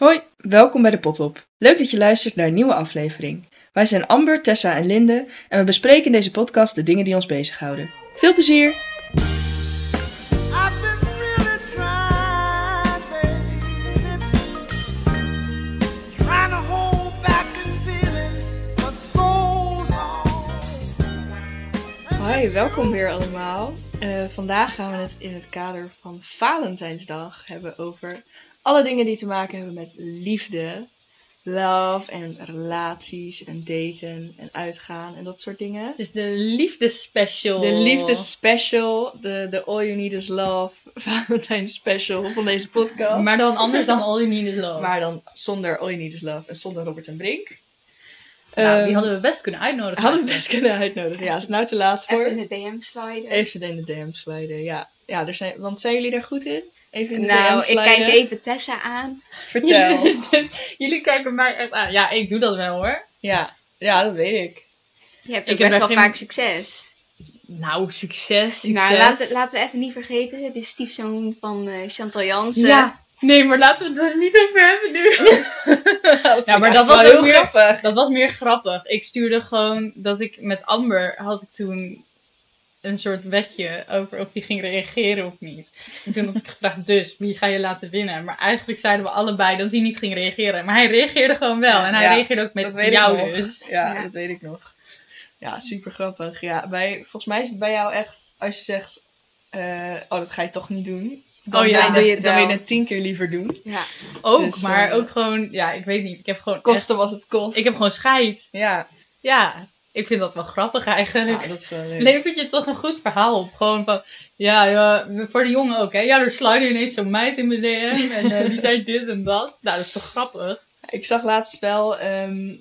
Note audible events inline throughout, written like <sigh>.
Hoi, welkom bij de Potop. Leuk dat je luistert naar een nieuwe aflevering. Wij zijn Amber, Tessa en Linde en we bespreken in deze podcast de dingen die ons bezighouden. Veel plezier! I've been really trying, baby. Trying to hold back this feeling for so long. Hoi, welkom weer allemaal. Eh, vandaag gaan we het in het kader van Valentijnsdag hebben over alle dingen die te maken hebben met liefde, love en relaties en daten en uitgaan en dat soort dingen. Het is de liefdespecial. De liefdespecial, de, de All You Need Is Love <laughs> Valentijns special van deze podcast. Maar dan anders dan All You Need Is Love. Maar dan zonder All You Need Is Love en zonder Robert en Brink. nou, die Ehm, hadden we best kunnen uitnodigen. hadden we best kunnen uitnodigen. Ja, is het nou te laat voor? Even in de DM sliden. Even in de DM sliden, ja. ja er zijn, want zijn jullie daar goed in? Even in de nou, ik kijk even Tessa aan. Vertel. <laughs> Jullie kijken mij echt aan. Ja, ik doe dat wel hoor. ja. ja, dat weet ik. Je hebt Ik ook best wel vaak succes. Nou, succes. succes. Nou, laten, laten we even niet vergeten. Het is stiefzoon van eh, Chantal Jansen. Ja. Nee, maar laten we het er niet over hebben nu. <laughs> dat Ja, maar dat was ook meer- grappig. Dat was meer grappig. Ik stuurde gewoon dat ik met Amber had ik toen een soort wetje over of die ging reageren of niet. En toen had ik gevraagd, dus wie ga je laten winnen? Maar eigenlijk zeiden we allebei dat hij niet ging reageren. Maar hij reageerde gewoon wel. En hij Ja, reageerde ook met jou dus. Ja, Ja. dat weet ik nog. Ja, super grappig. Ja, bij, volgens mij is het bij jou echt, als je zegt, eh, oh, dat ga je toch niet doen. Dan Oh ja, je dan doe je het, dan wil je het tien keer liever doen. Ja. Ook, Dus, maar eh, ook gewoon, ja, ik weet niet. Ik heb gewoon Kosten echt- wat het kost. Ik heb gewoon scheid. Ja, Ja, ik vind dat wel grappig eigenlijk. ja, dat is wel leuk. Levert je toch een goed verhaal op. Gewoon van, ja, ja, voor de jongen ook, hè. Ja, er slide ineens zo'n meid in mijn DM en eh, die zei dit en dat. Nou, dat is toch grappig? Ik zag laatst wel ehm,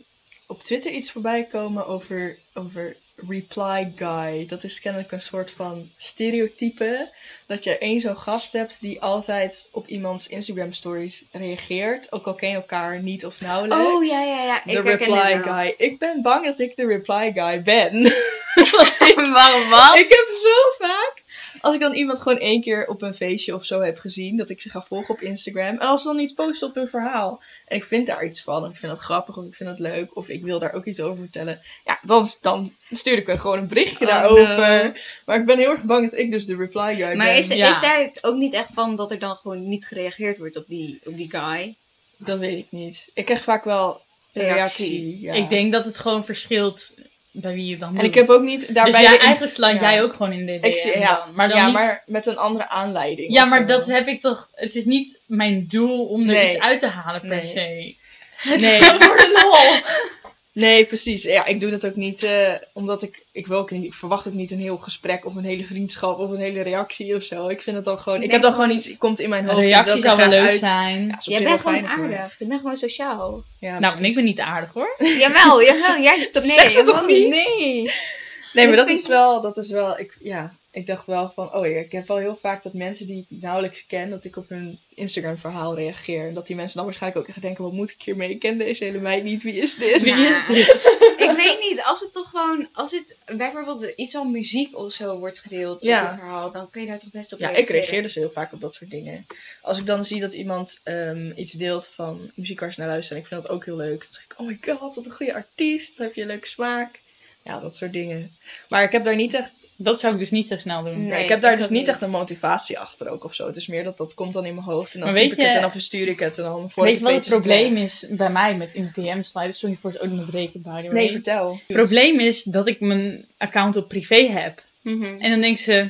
op Twitter iets voorbij komen over, over reply guy. Dat is kennelijk een soort van stereotype. Dat je één zo'n gast hebt die altijd op iemands Instagram stories reageert. Ook al ken je elkaar niet of nauwelijks. Oh, ja, ja, ja. Ik De reply guy. Ik ben bang dat ik de reply guy ben. <laughs> Ik, <laughs> Waarom wat? ik heb zo vaak, als ik dan iemand gewoon één keer op een feestje of zo heb gezien, dat ik ze ga volgen op Instagram. En als ze dan iets posten op hun verhaal. En ik vind daar iets van. En ik vind dat grappig of ik vind dat leuk. Of ik wil daar ook iets over vertellen. Ja, dan, dan stuur ik er gewoon een berichtje Oh, daarover. no. Maar ik ben heel erg bang dat ik dus de reply guy ben. Maar is, Ja. is daar ook niet echt van dat er dan gewoon niet gereageerd wordt op die, op die guy? Dat weet ik niet. Ik krijg vaak wel reactie. Reactie. ja. Ik denk dat het gewoon verschilt bij wie je het dan En doet. ik heb ook niet daarbij... dus jij, eigenlijk sluit ja. jij ook gewoon in de DM Ik zie- ja, dan. Maar dan ja, niet... maar met een andere aanleiding. ja, maar zo. dat heb ik toch... Het is niet mijn doel om er Nee. iets uit te halen per Nee. se. Nee. <laughs> Voor de lol. <laughs> Nee, precies. Ja, ik doe dat ook niet eh, omdat ik... Ik, wil ook niet, ik verwacht ook niet een heel gesprek of een hele vriendschap of een hele reactie of zo. Ik vind het dan gewoon... Ik, Ik heb dan gewoon iets... komt in mijn Een hoofd. ik reactie zou wel leuk uit. zijn. Ja, Jij bent gewoon aardig. Je bent gewoon sociaal. Ja, nou, en ik ben niet aardig hoor. Jawel, jawel. <laughs> Jij, Dat nee, zegt ze toch niet? Nee. Nee, maar Dat is wel... Dat is wel ik, ja, ik dacht wel van... Oh ja, ik heb wel heel vaak dat mensen die ik nauwelijks ken... Dat ik op hun Instagram verhaal reageer. En dat die mensen dan waarschijnlijk ook echt denken... Wat moet ik hiermee? Ik ken deze hele meid niet. Wie is dit? Wie is dit? <laughs> Ik weet niet, als het toch gewoon, als het bijvoorbeeld iets van muziek of zo wordt gedeeld Ja. op het verhaal, dan kun je daar toch best op Ja, ik reageer dus heel vaak op dat soort dingen. Als ik dan zie dat iemand ehm, iets deelt van muziek waar ze naar luisteren, ik vind dat ook heel leuk. Dan zeg ik, oh my god, wat een goede artiest, dan heb je een leuke smaak. Ja, dat soort dingen. Maar ik heb daar niet echt, Dat zou ik dus niet zo snel doen. Nee. ik heb daar dus ook niet echt een motivatie achter ook of zo. Het is meer dat dat komt dan in mijn hoofd en dan typ weet ik het en dan verstuur ik het en dan voor Weet je wat weet het probleem is bij mij met in de DM sliden? Sorry voor het by the way. Nee, vertel. Het probleem is dat ik mijn account op privé heb. Mhm. En dan denkt ze,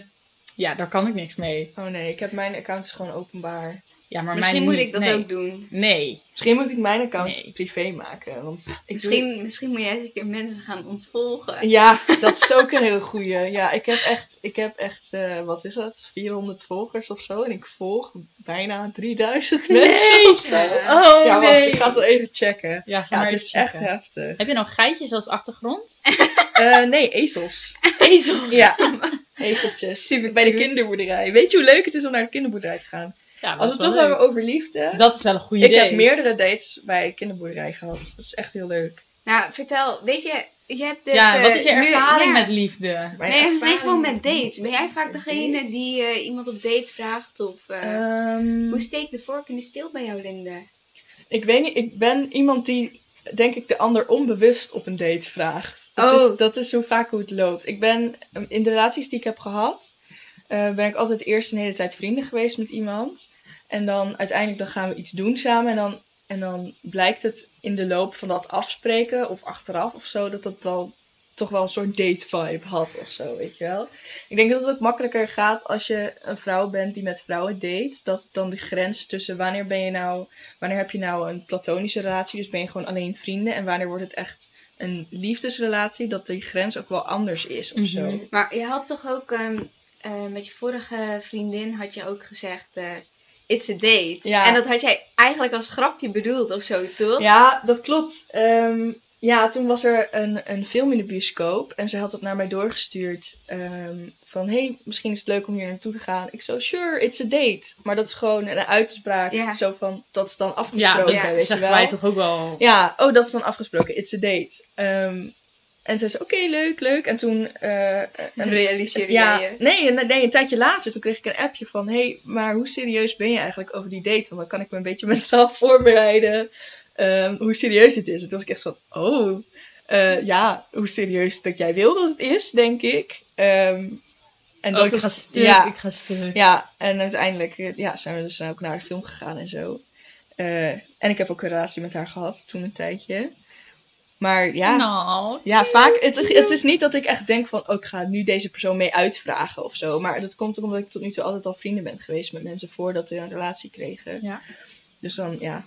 ja, daar kan ik niks mee. Oh nee, ik heb mijn account is gewoon openbaar. Ja, maar Misschien moet niet. ik dat nee. ook doen. Nee. Misschien moet ik mijn account Nee. privé maken, want ik doe- Misschien, misschien moet jij eens een keer mensen gaan ontvolgen. Ja, <laughs> dat is ook een heel goeie. Ja, ik heb echt, ik heb echt eh, wat is dat? 400 volgers of zo. En ik volg bijna 3000 mensen of zo. Oh ja, wacht, nee. ik ga het wel even checken. Ja, ga Ja, maar het is echt heftig. Heb je nou geitjes als achtergrond? <laughs> Eh, nee, ezels. Ezels. Ja, <laughs> ezeltjes. Super Bij de kinderboerderij. Weet je hoe leuk het is om naar de kinderboerderij te gaan? Ja, Als we het toch leuk. hebben over liefde. Dat is wel een goede ik idee. heb meerdere dates bij de kinderboerderij gehad. Dat is echt heel leuk. Nou, vertel, weet je, je hebt dit, Ja, eh, wat is je nu- ervaring ja. met liefde? Mijn Nee, nee, gewoon met dates. Ben jij vaak degene dates? die eh, iemand op date vraagt? Of, eh, Ehm, Hoe steekt de vork in de steel bij jou, Linde? Ik weet niet, ik ben iemand die, denk ik, de ander onbewust op een date vraagt. Dat, Oh. is, dat is zo vaak hoe het loopt. Ik ben, um, in de relaties die ik heb gehad, eh, ben ik altijd eerst een hele tijd vrienden geweest met iemand. En dan uiteindelijk dan gaan we iets doen samen. En dan, en dan blijkt het in de loop van dat afspreken of achteraf of zo, dat dat wel toch wel een soort date vibe had of zo, weet je wel. Ik denk dat het ook makkelijker gaat als je een vrouw bent die met vrouwen date. Dat dan de grens tussen wanneer ben je nou, wanneer heb je nou een platonische relatie, dus ben je gewoon alleen vrienden. En wanneer wordt het echt een liefdesrelatie, dat die grens ook wel anders is of zo. Mhm. Maar je had toch ook ehm, eh, met je vorige vriendin had je ook gezegd, eh, it's a date. Ja. En dat had jij eigenlijk als grapje bedoeld of zo, toch? Ja, dat klopt. Ehm, ja, toen was er een, een film in de bioscoop en ze had het naar mij doorgestuurd. ehm, van, hey, misschien is het leuk om hier naartoe te gaan. Ik zo, sure, it's a date. Maar dat is gewoon een uitspraak, Ja. zo van, dat is dan Ja, afgesproken, dat Ja, weet je wel. wij toch ook wel. Ja, oh, dat is dan afgesproken, it's a date. Ehm, en ze zei, oké, leuk, leuk. En toen... een- Realiseerde ja, jij je? nee, nee, een tijdje later, toen kreeg ik een appje van... Hé, hey, maar hoe serieus ben je eigenlijk over die date? Want dan kan ik me een beetje <laughs> mentaal voorbereiden ehm, hoe serieus het is. En toen was ik echt van, oh, eh, ja, hoe serieus dat jij wil dat het is, denk ik. Ehm, en Oh, dat ik ga is, stuk, ja, ik ga stuk. ja, en uiteindelijk eh, ja, zijn we dus ook naar de film gegaan en zo. En ik heb ook een relatie met haar gehad, toen een tijdje. Maar ja, Nou, ja, vaak. Het, het is niet dat ik echt denk van, oh, ik ga nu deze persoon mee uitvragen of zo. Maar dat komt ook omdat ik tot nu toe altijd al vrienden ben geweest met mensen voordat ze een relatie kregen. Ja. Dus dan, ja,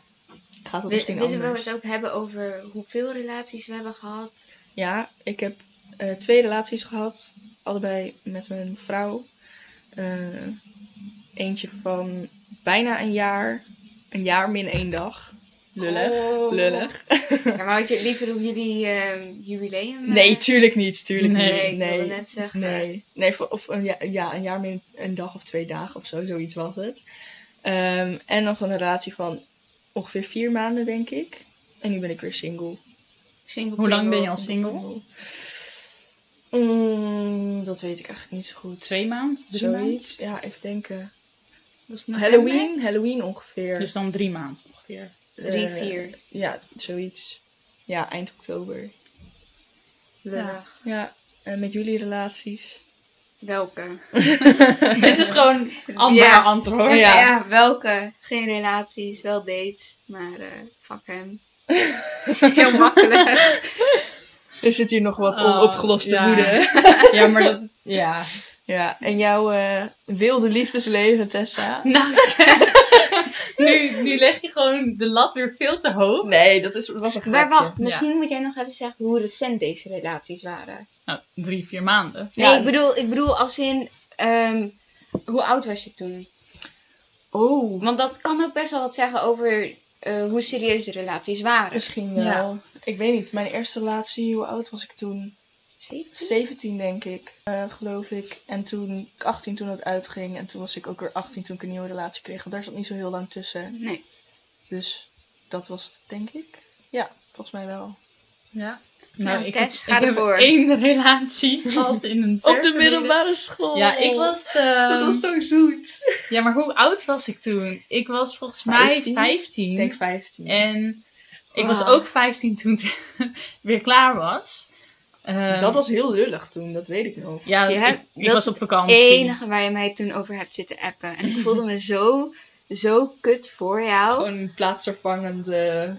gaat dat misschien Willen we het ook hebben over hoeveel relaties we hebben gehad? Ja, ik heb eh, twee relaties gehad. Allebei met een vrouw. Eh, eentje van bijna een jaar. Een jaar min één dag. Lullig. Oh. Lullig. Ja, maar had je het liever op jullie ehm, jubileum? eh? Nee, tuurlijk niet. Tuurlijk Nee, niet. ik wilde Nee. net zeggen. Nee, nee voor- of een, ja, ja, een jaar min een dag of twee dagen of zo, zoiets was het. Ehm, en nog een relatie van ongeveer vier maanden, denk ik. En nu ben ik weer single. Single Hoe lang ben je al single? Mm, dat weet ik eigenlijk niet zo goed. Twee maanden? Drie maanden? Zoiets. Ja, even denken. November? Halloween, Halloween ongeveer. Dus dan drie maanden ongeveer. Drie, Eh, vier. Ja, zoiets. Ja, eind oktober. Lullig. Ja, en met jullie relaties? Welke? <laughs> Dit is gewoon Amber Ja. antwoord. Ja. Ja. welke? Geen relaties, wel dates. Maar eh fuck hem. <laughs> Heel makkelijk. <laughs> Er zit hier nog wat Oh, onopgeloste woede. Ja, maar dat... Ja. Ja, en jouw eh, wilde liefdesleven, Tessa? Nou, zeg. Nu, nu leg je gewoon de lat weer veel te hoog. Nee, dat is, was een grapje. Maar wacht, misschien moet jij nog even zeggen hoe recent deze relaties waren. Nou, drie, vier maanden. Nee, Ja. ik, bedoel, ik bedoel als in... ehm, hoe oud was je toen? Oh, Want dat kan ook best wel wat zeggen over eh, hoe serieus de relaties waren. misschien wel. Ja. Ik weet niet, mijn eerste relatie, hoe oud was ik toen? Zeker? 17 denk ik, eh, geloof ik. En toen, 18 toen het uitging. En toen was ik ook weer 18 toen ik een nieuwe relatie kreeg. Want daar zat niet zo heel lang tussen. Nee. Dus dat was het, denk ik. Ja, volgens mij wel. Ja. Nou, ik, Tess, heb, ga ik heb ervoor. één <laughs> relatie gehad in een ver verleden. school. Ja, ik was... ehm, Dat was zo zoet. Ja, maar hoe oud was ik toen? Ik was volgens mij 15? 15. Ik denk 15. En ik was Wauw. ook 15 toen het <laughs> weer klaar was. Ehm, dat was heel lullig toen, dat weet ik nog. Ja, Je ik, hebt- ik dat was op Het vakantie. enige waar je mij toen over hebt zitten appen. En ik voelde me zo, zo kut voor jou. Gewoon een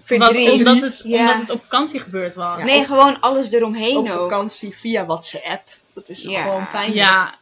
Verdriet. omdat, het, Ja. omdat het op vakantie gebeurd was. Ja. Nee, gewoon alles eromheen op ook. vakantie via WhatsApp. Dat is Ja. gewoon pijnlijk. Ja,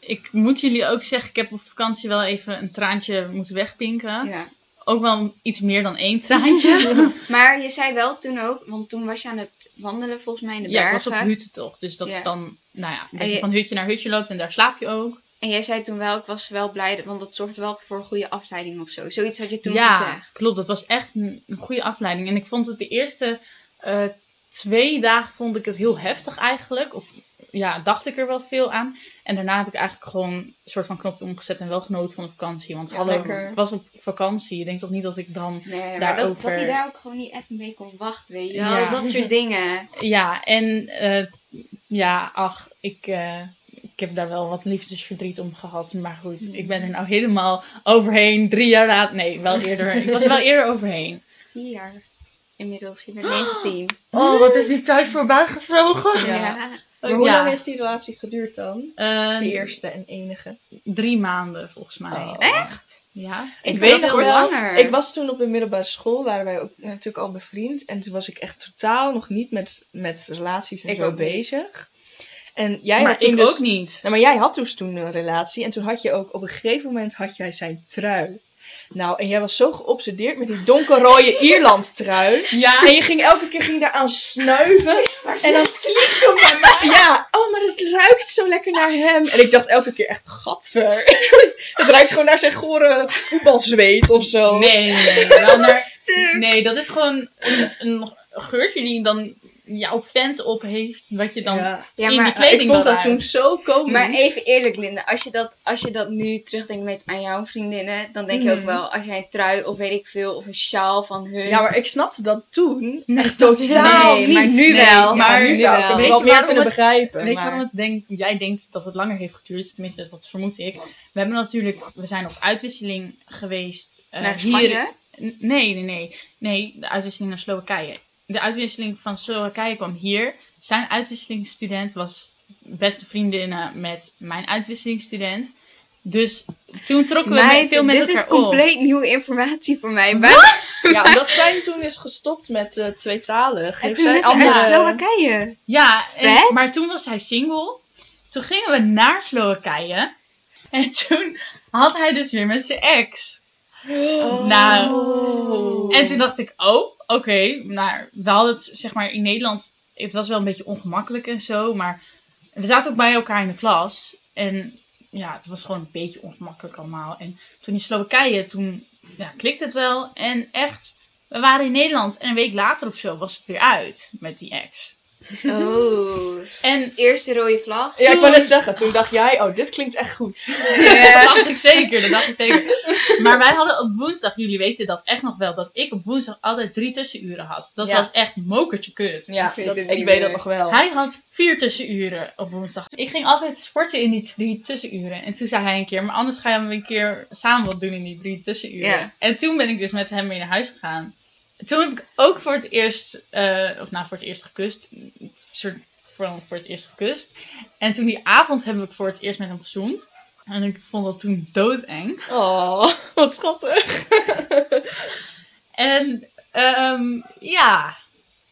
ik moet jullie ook zeggen, ik heb op vakantie wel even een traantje moeten wegpinken. Ja. Ook wel iets meer dan één traantje. <laughs> <laughs> Maar je zei wel toen ook, want toen was je aan het wandelen volgens mij in de ja, ik bergen. was op hutje toch. Dus dat Ja. is dan, nou ja, dat je je- van hutje naar hutje loopt en daar slaap je ook. En jij zei toen wel, ik was wel blij, want dat zorgt wel voor een goede afleiding of zo. Zoiets had je toen ja, gezegd. klopt. Dat was echt een, een goede afleiding. En ik vond het de eerste eh, twee dagen vond ik het heel heftig eigenlijk. Of ja, dacht ik er wel veel aan. En daarna heb ik eigenlijk gewoon een soort van knopje omgezet en wel genoten van de vakantie. Want Ja, hallo, lekker. ik was op vakantie. Je denkt toch niet dat ik dan... Nee, dat, hij daar ook gewoon niet even mee kon wachten, weet je wel. Ja. Dat soort dingen. <laughs> Ja, en eh, ja, ach, ik, eh, ik heb daar wel wat liefdesverdriet om gehad. Maar goed, ik ben er nou helemaal overheen. Drie jaar later. Nee, wel eerder. ik was er wel eerder overheen. <laughs> 19 jaar. Inmiddels, je bent 19. Oh, wat is die tijd voorbij gevlogen? Ja. Maar hoe Ja. lang heeft die relatie geduurd dan? Eh, De eerste en enige. Drie maanden volgens mij. Oh. Echt? Ja. Ik, Ik weet nog wel langer. Ik was toen op de middelbare school, waren wij ook natuurlijk al bevriend. En toen was ik echt totaal nog niet met, met relaties en Ik zo ook niet. bezig. En jij maar had toen ik dus, ook niet. Nou, maar jij had dus toen een relatie. En toen had je ook op een gegeven moment had jij zijn trui. Nou, en jij was zo geobsedeerd met die donkerrode Ierland trui. Ja. En je ging elke keer ging daaraan snuiven. En dan sliep toen bij mij. Ja, oh, maar het ruikt zo lekker naar hem. En ik dacht elke keer echt, gadver. <laughs> het ruikt gewoon naar zijn gore voetbalzweet of zo. Nee, nee, nee. Wel naar, <laughs> Stuk. nee, dat is gewoon een, een geurtje die dan jouw vent op heeft. Wat je dan Ja. Ja, in maar die kleding Ik vond dat toen zo komisch. Maar even eerlijk, Linda, als je dat, als je dat nu terugdenkt met aan jouw vriendinnen, dan denk je ook Mhm. wel, als jij een trui of weet ik veel, of een sjaal van hun. Ja, maar ik snapte dat toen. Nee, echt totaal Nee, niet. maar nu Nee, wel. maar Ja, nu nu zou ik het je meer kunnen het- begrijpen. Weet je maar... waarom het denk, jij denkt dat het langer heeft geduurd? Tenminste, dat vermoed ik. We hebben natuurlijk, we zijn op uitwisseling geweest. eh, Naar Spanje? Hier, nee, nee, nee. Nee, de uitwisseling naar Slowakije. De uitwisseling van Slowakije kwam hier. Zijn uitwisselingsstudent was beste vriendinnen met mijn uitwisselingsstudent. Dus toen trokken we Meid, veel met dit is elkaar op. compleet nieuwe informatie voor mij. Wat? Ja, omdat Fijn toen is gestopt met eh tweetalig. En Heeft toen zij andere... Slowakije. Ja, en- maar toen was hij single. Toen gingen we naar Slowakije. En toen had hij dus weer met zijn ex. Nou, Oh. En toen dacht ik, oh, oké. nou, we hadden het zeg maar in Nederland. Het was wel een beetje ongemakkelijk en zo. Maar we zaten ook bij elkaar in de klas. En ja, het was gewoon een beetje ongemakkelijk allemaal. En toen in Slowakije, toen ja, klikte het wel. En echt, we waren in Nederland. En een week later of zo was het weer uit met die ex. Oh. En eerste rode vlag. Ja, ik wou net zeggen. Toen dacht jij, oh, dit klinkt echt goed. <laughs> dat dacht ik zeker, dat dacht ik zeker. <laughs> Maar wij hadden op woensdag, jullie weten dat echt nog wel, dat ik op woensdag altijd drie tussenuren had. Dat Ja. was echt mokertje kut. Ja, Ik weet dat- het ik niet weet meer. dat nog wel. Hij had vier tussenuren op woensdag. Ik ging altijd sporten in die drie tussenuren. En toen zei hij een keer, maar anders ga je een keer samen wat doen in die drie tussenuren. Ja. En toen ben ik dus met hem mee naar huis gegaan. Toen heb ik ook voor het eerst, eh, of nou voor het eerst gekust. Soort van voor het eerst gekust. En toen die avond heb ik voor het eerst met hem gezoend. En ik vond dat toen doodeng. Oh, <laughs> wat schattig. En ehm, ja,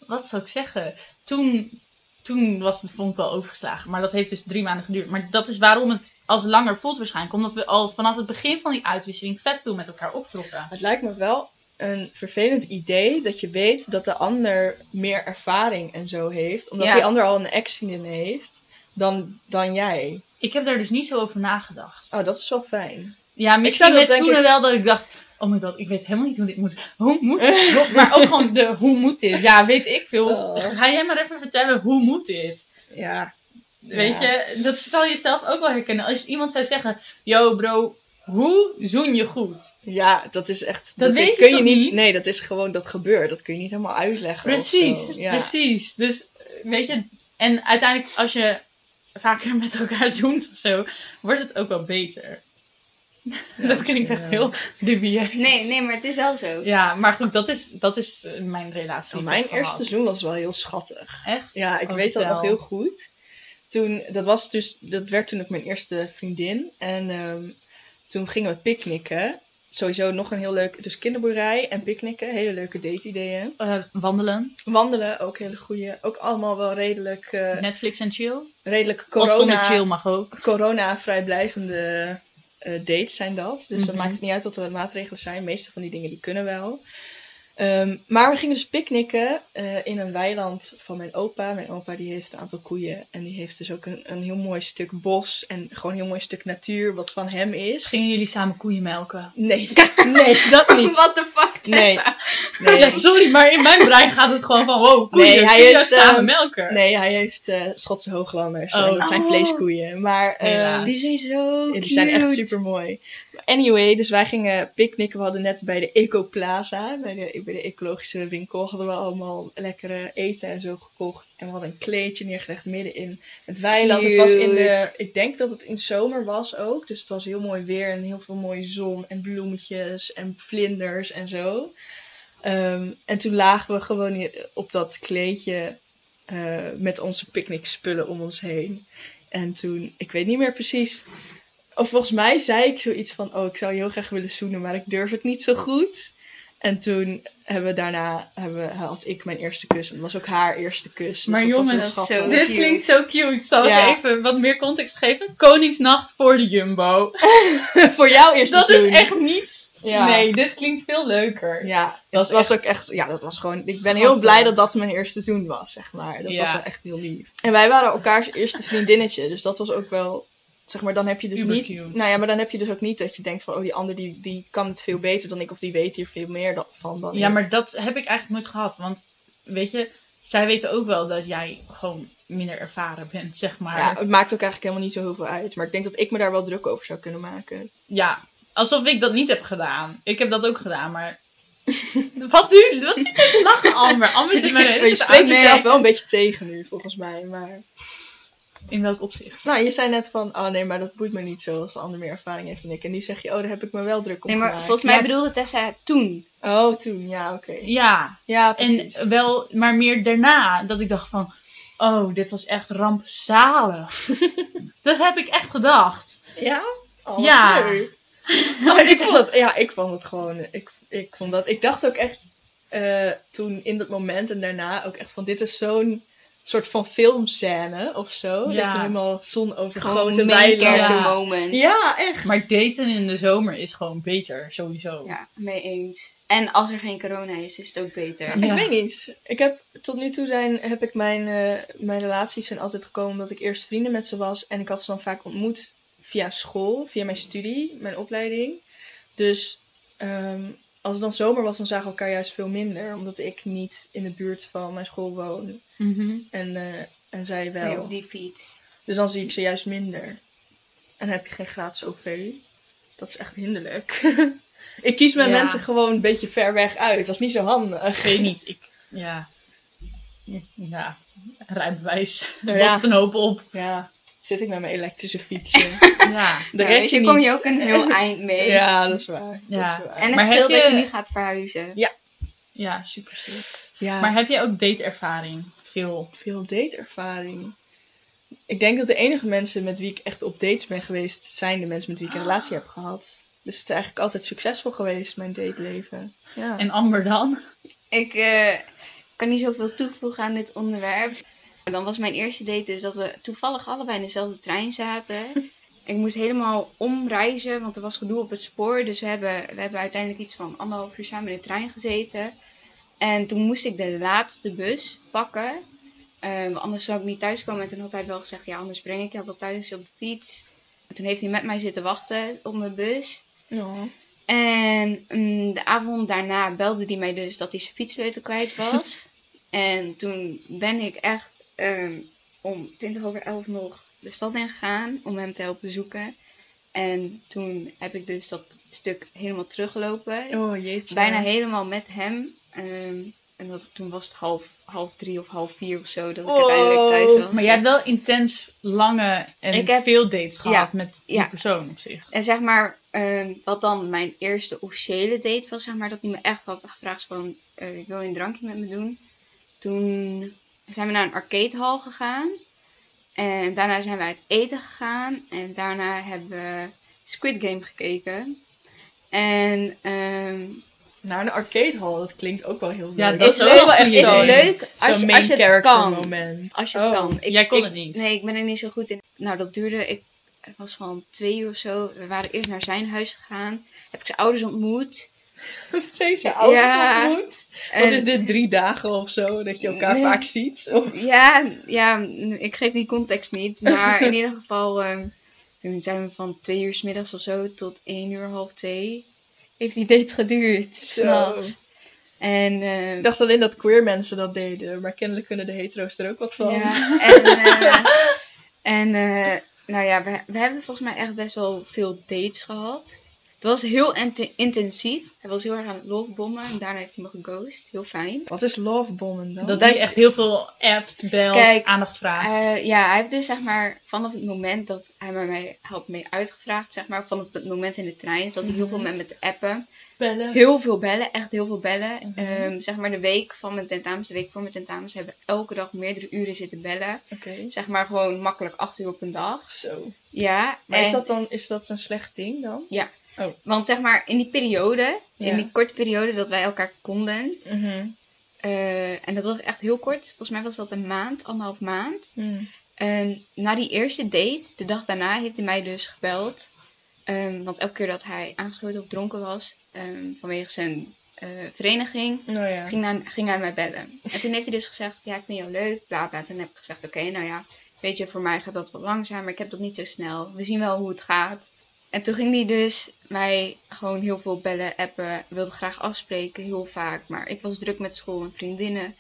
wat zou ik zeggen? Toen, toen was het, vond ik wel overgeslagen. Maar dat heeft dus drie maanden geduurd. Maar dat is waarom het als langer voelt waarschijnlijk. Omdat we al vanaf het begin van die uitwisseling vet veel met elkaar optrokken. Het lijkt me wel een vervelend idee dat je weet dat de ander meer ervaring en zo heeft. Omdat Ja. die ander al een ex-vriendin heeft dan, dan jij. Ik heb daar dus niet zo over nagedacht. Oh, dat is wel fijn. ja, misschien met zoenen ik- wel dat ik dacht... Oh my god, ik weet helemaal niet hoe dit moet. Hoe moet hoe- <laughs> Maar ook gewoon de hoe moet dit? Ja, weet ik veel. Oh. Ga jij maar even vertellen hoe moet dit? Ja. Weet Ja. je, dat zal je zelf ook wel herkennen. Als iemand zou zeggen, yo bro, hoe zoen je goed? Ja, dat is echt. Dat weet je kun je toch niet. niet? Nee, dat is gewoon dat gebeurt. Dat kun je niet helemaal uitleggen. Precies. Ja. precies. Dus weet je, en uiteindelijk als je vaker met elkaar zoent of zo, wordt het ook wel beter. <laughs> dat klinkt echt ja. heel dubieus. Nee, nee, maar het is wel zo. Ja, maar goed, dat is, dat is eh, mijn relatie. Nou, mijn eerste gehad. seizoen was wel heel schattig. Echt? Ja, ik Oh, weet dat nog heel goed. Toen, dat was dus, dat werd toen ook mijn eerste vriendin. En ehm, toen gingen we picknicken. Sowieso nog een heel leuk, dus kinderboerderij en picknicken. Hele leuke date-ideeën. Eh, wandelen, Wandelen, ook hele goede. Ook allemaal wel redelijk, eh, Netflix en chill. redelijk Of zonder corona, chill mag ook. corona-vrijblijvende eh, dates zijn dat. Dus dat Mhm. maakt het niet uit wat de maatregelen zijn. De meeste van die dingen die kunnen wel. Ehm, maar we gingen dus picknicken eh, in een weiland van mijn opa. Mijn opa die heeft een aantal koeien. En die heeft dus ook een, een heel mooi stuk bos. En gewoon een heel mooi stuk natuur wat van hem is. Gingen jullie samen koeien melken? Nee, <laughs> nee, dat niet. What the fuck, Nee. Tessa? Nee, Ja, sorry, maar in mijn brein gaat het gewoon van, wow, koeien, Nee, hij heeft, samen ehm, melken? nee hij heeft eh, Schotse hooglanders. Oh. en dat zijn Oh. vleeskoeien. Maar ehm, die zijn zo Ja, die zijn echt super mooi. Anyway, dus wij gingen picknicken. We hadden net bij de Eco Plaza, bij de, bij de ecologische winkel, hadden we allemaal lekkere eten en zo gekocht. En we hadden een kleedje neergelegd midden in het weiland. Het was in de, ik denk dat het in zomer was ook. Dus het was heel mooi weer en heel veel mooie zon en bloemetjes en vlinders en zo. Ehm, en toen lagen we gewoon hier op dat kleedje eh, met onze picknickspullen om ons heen. En toen, ik weet niet meer precies. Of volgens mij zei ik zoiets van: Oh, ik zou je heel graag willen zoenen, maar ik durf het niet zo goed. En toen hebben we daarna, hebben had ik mijn eerste kus. En het was ook haar eerste kus. Dus Maar dat jongens, zo. Dit cute. klinkt zo cute. Zal ik even wat meer context geven? Koningsnacht voor de Jumbo. <laughs> Voor jou eerste Dat is zoen. echt niets. Ja. Nee, dit klinkt veel leuker. Ja, Dat dat was echt ook echt. Ja, dat was gewoon. Ik ben schattig. heel blij dat dat mijn eerste seizoen was, zeg maar. Dat Ja. was wel echt heel lief. En wij waren elkaars eerste vriendinnetje, dus dat was ook wel. Zeg maar, dan heb je dus Uber niet. cute. Nou ja, maar dan heb je dus ook niet dat je denkt van, oh, die ander die, die kan het veel beter dan ik, of die weet hier veel meer dan, van dan Ja, ik. maar dat heb ik eigenlijk nooit gehad. Want weet je, zij weten ook wel dat jij gewoon minder ervaren bent, zeg maar. Ja, Ja, het maakt ook eigenlijk helemaal niet zo heel veel uit. Maar ik denk dat ik me daar wel druk over zou kunnen maken. alsof ik dat niet heb gedaan. Ik heb dat ook gedaan, maar... <laughs> wat nu? Wat zit je te lachen, Amber? Amber zit Maar <laughs> je spreekt jezelf wel een beetje tegen nu, volgens mij. Maar... In welk opzicht? Nou, je zei net van, oh nee, maar dat boeit me niet zo als de ander meer ervaring heeft dan ik. En nu zeg je, oh, daar heb ik me wel druk om Nee, maar gemaakt. volgens mij Ja. bedoelde Tessa toen. Oh, toen, ja, oké. Ja, Ja, precies. en wel, maar meer daarna. Dat ik dacht van, oh, dit was echt rampzalig. <laughs> dat heb ik echt gedacht. Ja? Oh, Ja. ja. <laughs> Maar ik vond het, ja, ik vond het gewoon, ik, ik vond dat, ik dacht ook echt eh, toen in dat moment en daarna ook echt van, dit is zo'n soort van filmscène of zo. Dat Ja. je helemaal zon overgoten main weiland. moment. Ja, echt. Maar daten in de zomer is gewoon beter, sowieso. Ja, mee eens. En als er geen corona is, is het ook beter. Ja. Ik weet niet. Ik heb tot nu toe zijn, heb ik mijn, eh, mijn relaties zijn altijd gekomen omdat ik eerst vrienden met ze was. En ik had ze dan vaak ontmoet via school, via mijn studie, mijn opleiding. Dus ehm, als het dan zomer was, dan zagen we elkaar juist veel minder. Omdat ik niet in de buurt van mijn school woon. Mhm. En, eh, en zij wel. Nee, op die fiets. Dus dan zie ik ze juist minder. En dan heb je geen gratis OV. Dat is echt hinderlijk. <laughs> ik kies mijn Ja. mensen gewoon een beetje ver weg uit. Dat is niet zo handig. Weet niet, ik... Ja. Ja, rijbewijs. Lost ja. een hoop op. Ja, zit ik met mijn elektrische fietsje. <laughs> Ja. De weet je je, kom je ook een heel <laughs> eind mee. Ja, dat is waar. Ja. Dat is waar. En het Maar scheelt dat je- je nu gaat verhuizen. Ja, super sick. ja, Maar heb jij ook dateervaring? Veel. veel dateervaring. Ik denk dat de enige mensen met wie ik echt op dates ben geweest, zijn de mensen met wie ik een relatie heb gehad. Dus het is eigenlijk altijd succesvol geweest, mijn dateleven. Ja. En Amber dan? Ik eh, kan niet zoveel toevoegen aan dit onderwerp. Dan was mijn eerste date dus dat we toevallig allebei in dezelfde trein zaten. <laughs> Ik moest helemaal omreizen, want er was gedoe op het spoor. Dus we hebben, we hebben uiteindelijk iets van anderhalf uur samen in de trein gezeten. En toen moest ik de laatste bus pakken. Eh, want anders zou ik niet thuiskomen. En toen had hij wel gezegd, ja anders breng ik jou wel thuis op de fiets. En toen heeft hij met mij zitten wachten op mijn bus. Ja. En mm, de avond daarna belde hij mij dus dat hij zijn fietssleutel kwijt was. <laughs> en toen ben ik echt ehm, om 20 over 11 nog de stad in gegaan om hem te helpen zoeken. En toen heb ik dus dat stuk helemaal teruggelopen. Oh jeetje. Bijna helemaal met hem. Ehm, en dat, toen was het half, half drie of half vier of zo dat ik Oh. uiteindelijk thuis was. Maar jij hebt wel intens lange en Ik heb- veel dates gehad Ja, met die ja. persoon op zich. En zeg maar, ehm, wat dan mijn eerste officiële date was, zeg maar, dat hij me echt had gevraagd van, eh, wil je een drankje met me doen? Toen zijn we naar een arcadehal gegaan. En daarna zijn we uit eten gegaan. En daarna hebben we Squid Game gekeken. En ehm, Naar een arcadehal, dat klinkt ook wel heel leuk. Ja, dat is is ook leuk, wel echt is zo'n- leuk als, je, main als je het character kan. moment. Als je het Oh, kan. Ik, jij kon ik- het niet. Nee, ik ben er niet zo goed in. Nou, dat duurde, ik, het was van twee uur of zo. We waren eerst naar zijn huis gegaan. Heb ik zijn ouders ontmoet. Deze ouders Ja. ontmoet. Wat is dit, drie dagen of zo, dat je elkaar Nee. vaak ziet? Of... Ja, ja, ik geef die context niet. Maar in <laughs> ieder geval, ehm, toen zijn we van twee uur 's middags of zo tot één uur, half twee. Heeft die date geduurd, s'nachts. En, ehm, Ik dacht alleen dat queer mensen dat deden, maar kennelijk kunnen de hetero's er ook wat van. ja, <laughs> en, eh, en eh, nou ja, we, we hebben volgens mij echt best wel veel dates gehad. Het was heel int- intensief. Hij was heel erg aan het lovebommen. En daarna heeft hij me geghost. Heel fijn. Wat is lovebommen dan? Dat hij echt heel veel appt, belt, Kijk, aandacht vraagt. Eh, ja, hij heeft dus zeg maar vanaf het moment dat hij mij had mee uitgevraagd, zeg maar, vanaf het moment in de trein, zat hij heel veel met me te appen. Bellen. Heel veel bellen, echt heel veel bellen. Mhm. Ehm, zeg maar de week van mijn tentamens, de week voor mijn tentamens, hebben we elke dag meerdere uren zitten bellen. Oké. Zeg maar gewoon makkelijk acht uur op een dag. Zo. Ja, Maar en- is dat dan is dat een slecht ding dan? Want zeg maar in die periode, Ja. in die korte periode dat wij elkaar konden, Mhm. eh, en dat was echt heel kort, volgens mij was dat een maand, anderhalf maand. Mm. Na die eerste date, de dag daarna, heeft hij mij dus gebeld. Ehm, want elke keer dat hij aangesloten of dronken was, ehm, vanwege zijn eh, vereniging, ja. ging, hij, ging hij mij bellen. En toen heeft hij dus gezegd, ja, ik vind jou leuk, bla bla. Toen heb ik gezegd, oké, nou ja, weet je, voor mij gaat dat wat langzamer. Ik heb dat niet zo snel. We zien wel hoe het gaat. En toen ging hij dus mij gewoon heel veel bellen, appen. Wilde graag afspreken, heel vaak. Maar ik was druk met school en vriendinnen.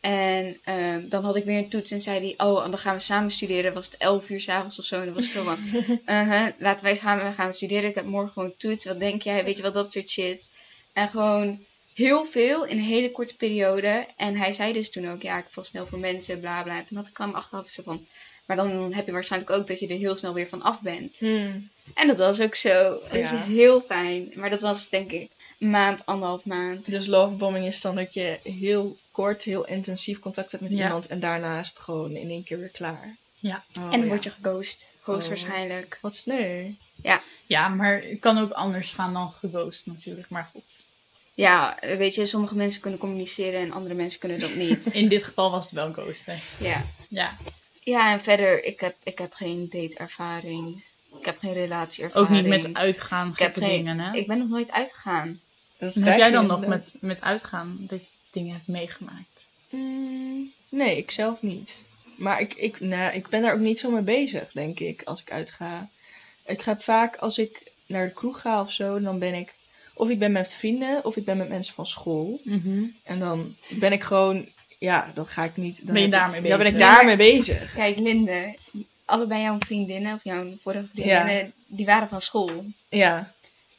En ehm, dan had ik weer een toets en zei hij, oh, dan gaan we samen studeren. Was het 11 uur s'avonds of zo. En dan was ik zo van, uh-huh, laten wij samen gaan studeren. Ik heb morgen gewoon een toets. Wat denk jij? Weet je wel, dat soort shit. En gewoon heel veel in een hele korte periode. En hij zei dus toen ook, ja, ik val snel voor mensen, bla bla. En toen had ik hem achteraf zo van, maar dan heb je waarschijnlijk ook dat je er heel snel weer van af bent. Mm. En dat was ook zo. Dat is Ja. heel fijn. Maar dat was denk ik een maand, anderhalf maand. Dus lovebombing is dan dat je heel kort, heel intensief contact hebt met Ja. iemand en daarna is het gewoon in één keer weer klaar. Ja. Oh, en dan ja. word je geghost. Hoogstwaarschijnlijk. Oh. Wat sneu. Ja, maar het kan ook anders gaan dan geghost natuurlijk. Maar goed, Ja, weet je, sommige mensen kunnen communiceren en andere mensen kunnen dat niet. <laughs> in dit geval was het wel ghosten. ja. Ja, ja, en verder, ik heb, ik heb geen dateervaring. Ik heb geen relatieervaring. ook niet met uitgaan, Ik heb gekke geen- dingen, hè? Ik ben nog nooit uitgegaan. Dat heb jij dan nog met, met uitgaan dat je dingen hebt meegemaakt? Mm, nee, ik zelf niet. Maar ik, ik, nou, ik ben daar ook niet zo mee bezig, denk ik, als ik uitga. Ik ga vaak, als ik naar de kroeg ga of zo, dan ben ik... Of ik ben met vrienden, of ik ben met mensen van school. En dan ben ik gewoon... Ja, dan ga ik niet... Dan Ben je daarmee Ja, ben ik bezig? daarmee bezig. Kijk, Linde, allebei jouw vriendinnen, of jouw vorige vriendinnen, die waren van school. Ja.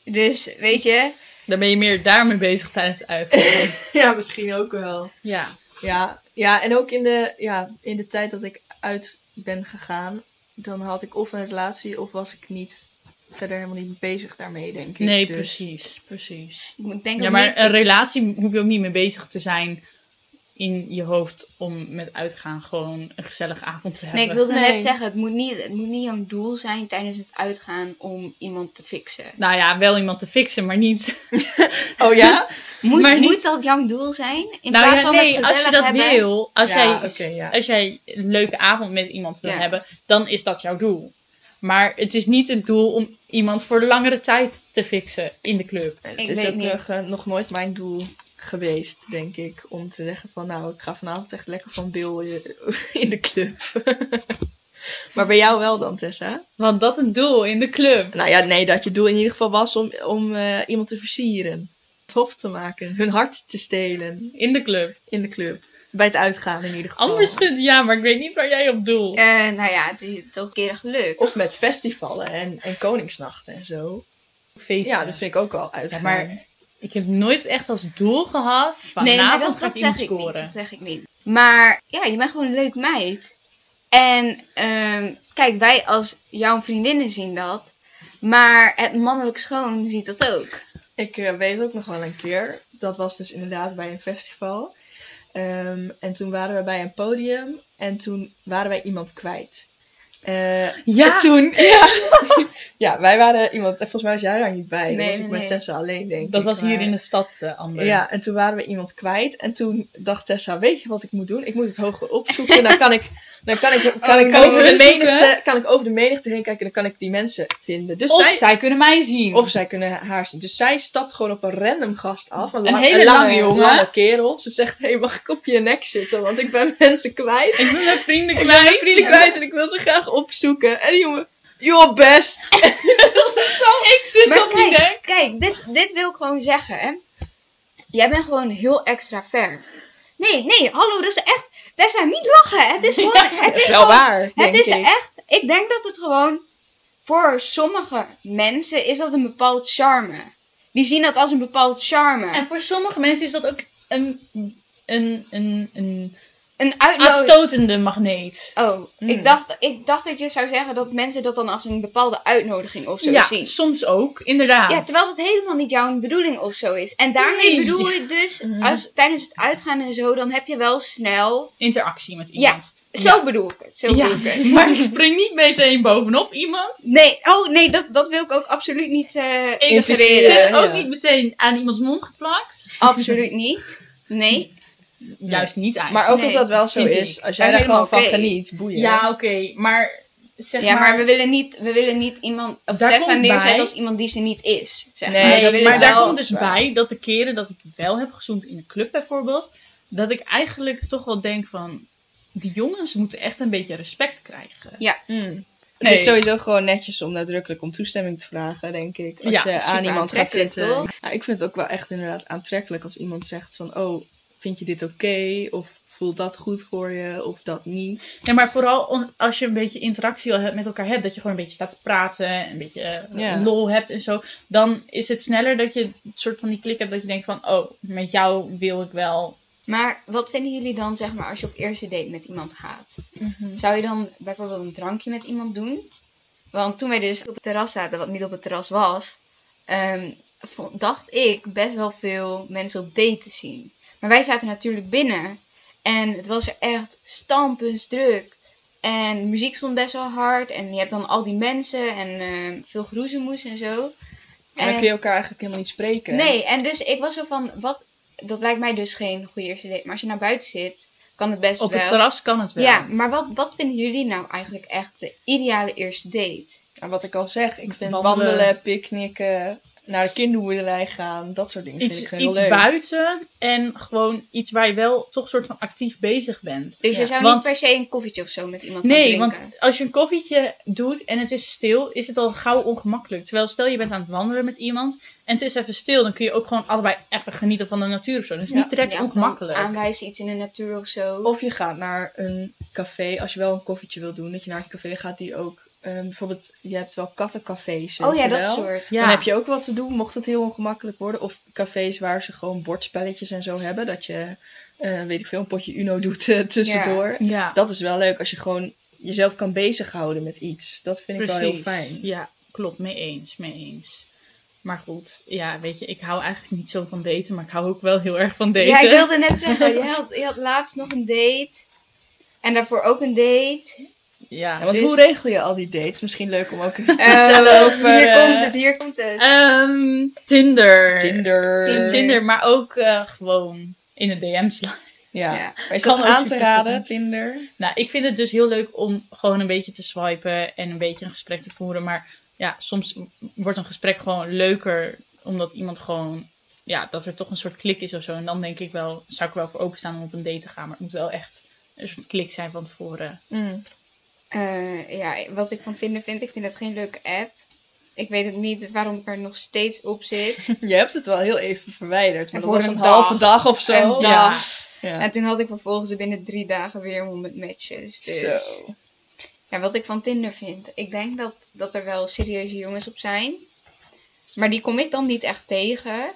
Dus, weet je, Dan ben je meer daarmee bezig tijdens het uitgaan. <laughs> ja, misschien ook wel. ja. Ja, ja en ook in de, ja, in de tijd dat ik uit ben gegaan, dan had ik of een relatie of was ik niet verder helemaal niet bezig daarmee, denk ik. Nee, Dus- precies, precies. ik denk Ja, maar niet... een relatie hoef je ook niet mee bezig te zijn in je hoofd om met uitgaan gewoon een gezellige avond te hebben. Nee, ik wilde Nee. net zeggen, het moet, niet, het moet niet jouw doel zijn tijdens het uitgaan om iemand te fixen. Nou ja, wel iemand te fixen, maar niet. <laughs> Oh ja? Moet, Maar niet- moet dat jouw doel zijn? In nou plaats ja, van nee, het als je dat hebben? wil, als, Ja, jij, ja. als jij een leuke avond met iemand wil Ja. hebben, dan is dat jouw doel. Maar het is niet het doel om iemand voor langere tijd te fixen in de club. Het Ik is weet ook nog, eh, nog nooit mijn doel geweest, denk ik, om te zeggen van nou, ik ga vanavond echt lekker van Bill <laughs> in de club. <laughs> maar bij jou wel dan, Tessa? Want dat een doel in de club. Nou ja, nee, dat je doel in ieder geval was om, om eh, iemand te versieren. Tof te maken, hun hart te stelen In de club. in de club. Bij het uitgaan in ieder geval. Anders ja, maar ik weet niet waar jij op doelt. Eh, nou ja, het is toch een keer gelukt. Of met festivalen en, en koningsnachten en zo. Feesten. Ja, dat vind ik ook wel Ja, uitgaan. maar ik heb nooit echt als doel gehad. Vanavond nee, dat, dat zeg ik niet. scoren. Dat zeg ik niet. Maar ja, je bent gewoon een leuk meid. En ehm, kijk, wij als jouw vriendinnen zien dat. Maar het mannelijk schoon ziet dat ook. Ik eh, weet ook nog wel een keer. Dat was dus inderdaad bij een festival. Ehm, en toen waren we bij een podium. En toen waren wij iemand kwijt. Eh, Ja. en toen, <laughs> ja. <laughs> ja, wij waren iemand. Volgens mij was jij daar niet bij. Nee, was nee, ik met nee. Tessa alleen, denk ik. Dat was hier in de stad, eh Amber. Ja, en toen waren we iemand kwijt. En toen dacht Tessa, weet je wat ik moet doen? Ik moet het hoger opzoeken. Dan kan ik, dan kan ik, kan Oh, ik, kan je over, de menigte, zoeken? kan ik over de menigte heen kijken. En dan kan ik die mensen vinden. Dus Of zij, zij kunnen mij zien. of zij kunnen haar zien. Dus zij stapt gewoon op een random gast af. Een, hele lange, lange jongen. lange kerel. Ze zegt, hé, mag ik op je nek zitten? Want ik ben <laughs> mensen kwijt. ik ben mijn vrienden Ik ben kwijt. mijn vrienden kwijt en ik wil ze graag opzoeken. En die jongen, your best. <laughs> <laughs> Ik zit Maar op die kijk, nek. kijk dit, dit wil ik gewoon zeggen. Hè. Jij bent gewoon heel extra ver. Nee, nee, hallo, dat is echt... Tessa, niet lachen. Het is <laughs> gewoon... het is is wel gewoon, waar, Het denk is ik. echt... Ik denk dat het gewoon voor sommige mensen is dat een bepaald charme. Die zien dat als een bepaald charme. En voor sommige mensen is dat ook een, een, een, een een uitnodiging. aanstotende magneet. Oh, Mm. ik, dacht, ik dacht dat je zou zeggen dat mensen dat dan als een bepaalde uitnodiging of zo Ja, zien. soms ook, inderdaad. Ja, terwijl dat helemaal niet jouw bedoeling of zo is. En daarmee Nee. bedoel ik dus, Mhm. als, tijdens het uitgaan en zo, dan heb je wel snel... Interactie met Ja. iemand. Zo Ja. bedoel ik het, zo Ja, bedoel ik het. <laughs> maar je springt niet meteen bovenop iemand. Nee, oh nee, dat, dat wil ik ook absoluut niet eh Ik suggereren. zit ook ja. niet meteen aan iemands mond geplakt. Absoluut niet. Nee. Juist niet eigenlijk. Maar ook als dat wel zo ik. is, als jij daar gewoon van geniet, boeien. Ja, oké, maar zeg Ja, maar... maar we willen niet, we willen niet iemand of Daar Tessa komt neerzetten bij- als iemand die ze niet is. Zeg Nee, maar. Nee, maar het daar komt dus waar. bij dat de keren dat ik wel heb gezoend in de club bijvoorbeeld, dat ik eigenlijk toch wel denk van, die jongens moeten echt een beetje respect krijgen. Mm. Het Nee. is sowieso gewoon netjes om nadrukkelijk om toestemming te vragen, denk ik. Als Ja, je aan iemand gaat zitten. toch? Ja, ik vind het ook wel echt inderdaad aantrekkelijk als iemand zegt van... Oh, vind je dit oké? Of voelt dat goed voor je? Of dat niet? Ja, maar vooral als je een beetje interactie met elkaar hebt, dat je gewoon een beetje staat te praten, een beetje eh, lol hebt en zo, dan is het sneller dat je een soort van die klik hebt dat je denkt van, oh, met jou wil ik wel. Maar wat vinden jullie dan, zeg maar, als je op eerste date met iemand gaat? Zou je dan bijvoorbeeld een drankje met iemand doen? Want toen wij dus op het terras zaten, wat niet op het terras was, ehm, dacht ik best wel veel mensen op date te zien. Maar wij zaten natuurlijk binnen en het was er echt stampensdruk. En de muziek stond best wel hard en je hebt dan al die mensen en ehm, veel geroezemoes en zo. En dan kun je elkaar eigenlijk helemaal niet spreken. Nee, en dus ik was zo van, wat, dat lijkt mij dus geen goede eerste date. Maar als je naar buiten zit, kan het best Op wel. het terras kan het wel. Ja, maar wat, wat vinden jullie nou eigenlijk echt de ideale eerste date? Ja, wat ik al zeg, ik vind Wandelen. wandelen, picknicken, naar de kinderboerderij gaan, dat soort dingen vind Iets, ik heel iets leuk. buiten en gewoon iets waar je wel toch een soort van actief bezig bent. Dus je zou want- niet per se een koffietje of zo met iemand gaan Nee, drinken. want als je een koffietje doet en het is stil, is het al gauw ongemakkelijk. Terwijl stel je bent aan het wandelen met iemand en het is even stil, dan kun je ook gewoon allebei even genieten van de natuur of zo. Dat is Ja. niet direct Ja, ongemakkelijk. aanwijzen iets in de natuur of zo. Of je gaat naar een café, als je wel een koffietje wil doen, dat je naar een café gaat die ook, eh, bijvoorbeeld, je hebt wel kattencafés. oh ja, dat wel. soort. Ja. Dan heb je ook wat te doen, mocht het heel ongemakkelijk worden. Of cafés waar ze gewoon bordspelletjes en zo hebben, dat je, eh, weet ik veel, een potje Uno doet eh, tussendoor. Ja, Dat is wel leuk als je gewoon jezelf kan bezighouden met iets. Dat vind ik wel heel fijn. Ja, klopt. Mee eens, mee eens. Maar goed, ja, weet je, ik hou eigenlijk niet zo van daten, maar ik hou ook wel heel erg van daten. Ja, ik wilde net zeggen, <laughs> je had, je had laatst nog een date. En daarvoor ook een date. Ja. Ja, want Dus- hoe regel je al die dates? Misschien leuk om ook even te Eh, vertellen over hier eh, komt het, hier komt het. Ehm, Tinder. Tinder. Tinder. Tinder, maar ook eh, gewoon in de DM slaan. Ja. Ja. Maar is Kan dat aan te raden. Tinder? Nou, ik vind het dus heel leuk om gewoon een beetje te swipen en een beetje een gesprek te voeren. Maar ja, soms wordt een gesprek gewoon leuker omdat iemand gewoon, ja, dat er toch een soort klik is of zo. En dan denk ik wel, zou ik er wel voor openstaan om op een date te gaan. Maar het moet wel echt een soort klik zijn van tevoren. Mm. Eh, ja, wat ik van Tinder vind, ik vind het geen leuke app. Ik weet het niet waarom ik er nog steeds op zit. <laughs> Je hebt het wel heel even verwijderd. Maar En dat voor was een een halve dag. dag of zo. Een Ja. En toen had ik vervolgens binnen drie dagen weer 100 matches. Dus Zo. ja, wat ik van Tinder vind. Ik denk dat, dat er wel serieuze jongens op zijn. Maar die kom ik dan niet echt tegen.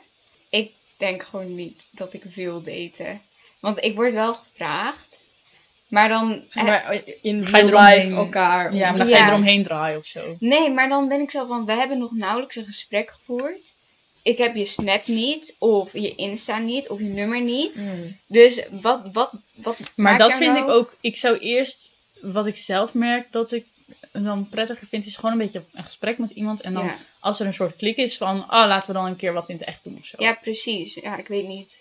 Ik denk gewoon niet dat ik wil daten. Want ik word wel gevraagd. Maar dan... Zeg maar in Ga je real life elkaar. Ja, maar dan ga je eromheen draaien of zo. Nee, maar dan ben ik zo van, we hebben nog nauwelijks een gesprek gevoerd. Ik heb je Snap niet, of je Insta niet, of je nummer niet. Mm. Dus wat, wat, wat Maar maakt dat vind nou- ik ook. Ik zou eerst, wat ik zelf merk dat ik dan prettiger vind, is gewoon een beetje een gesprek met iemand. En dan Ja. als er een soort klik is van, oh, laten we dan een keer wat in het echt doen of zo. Ja, precies. Ja, ik weet niet.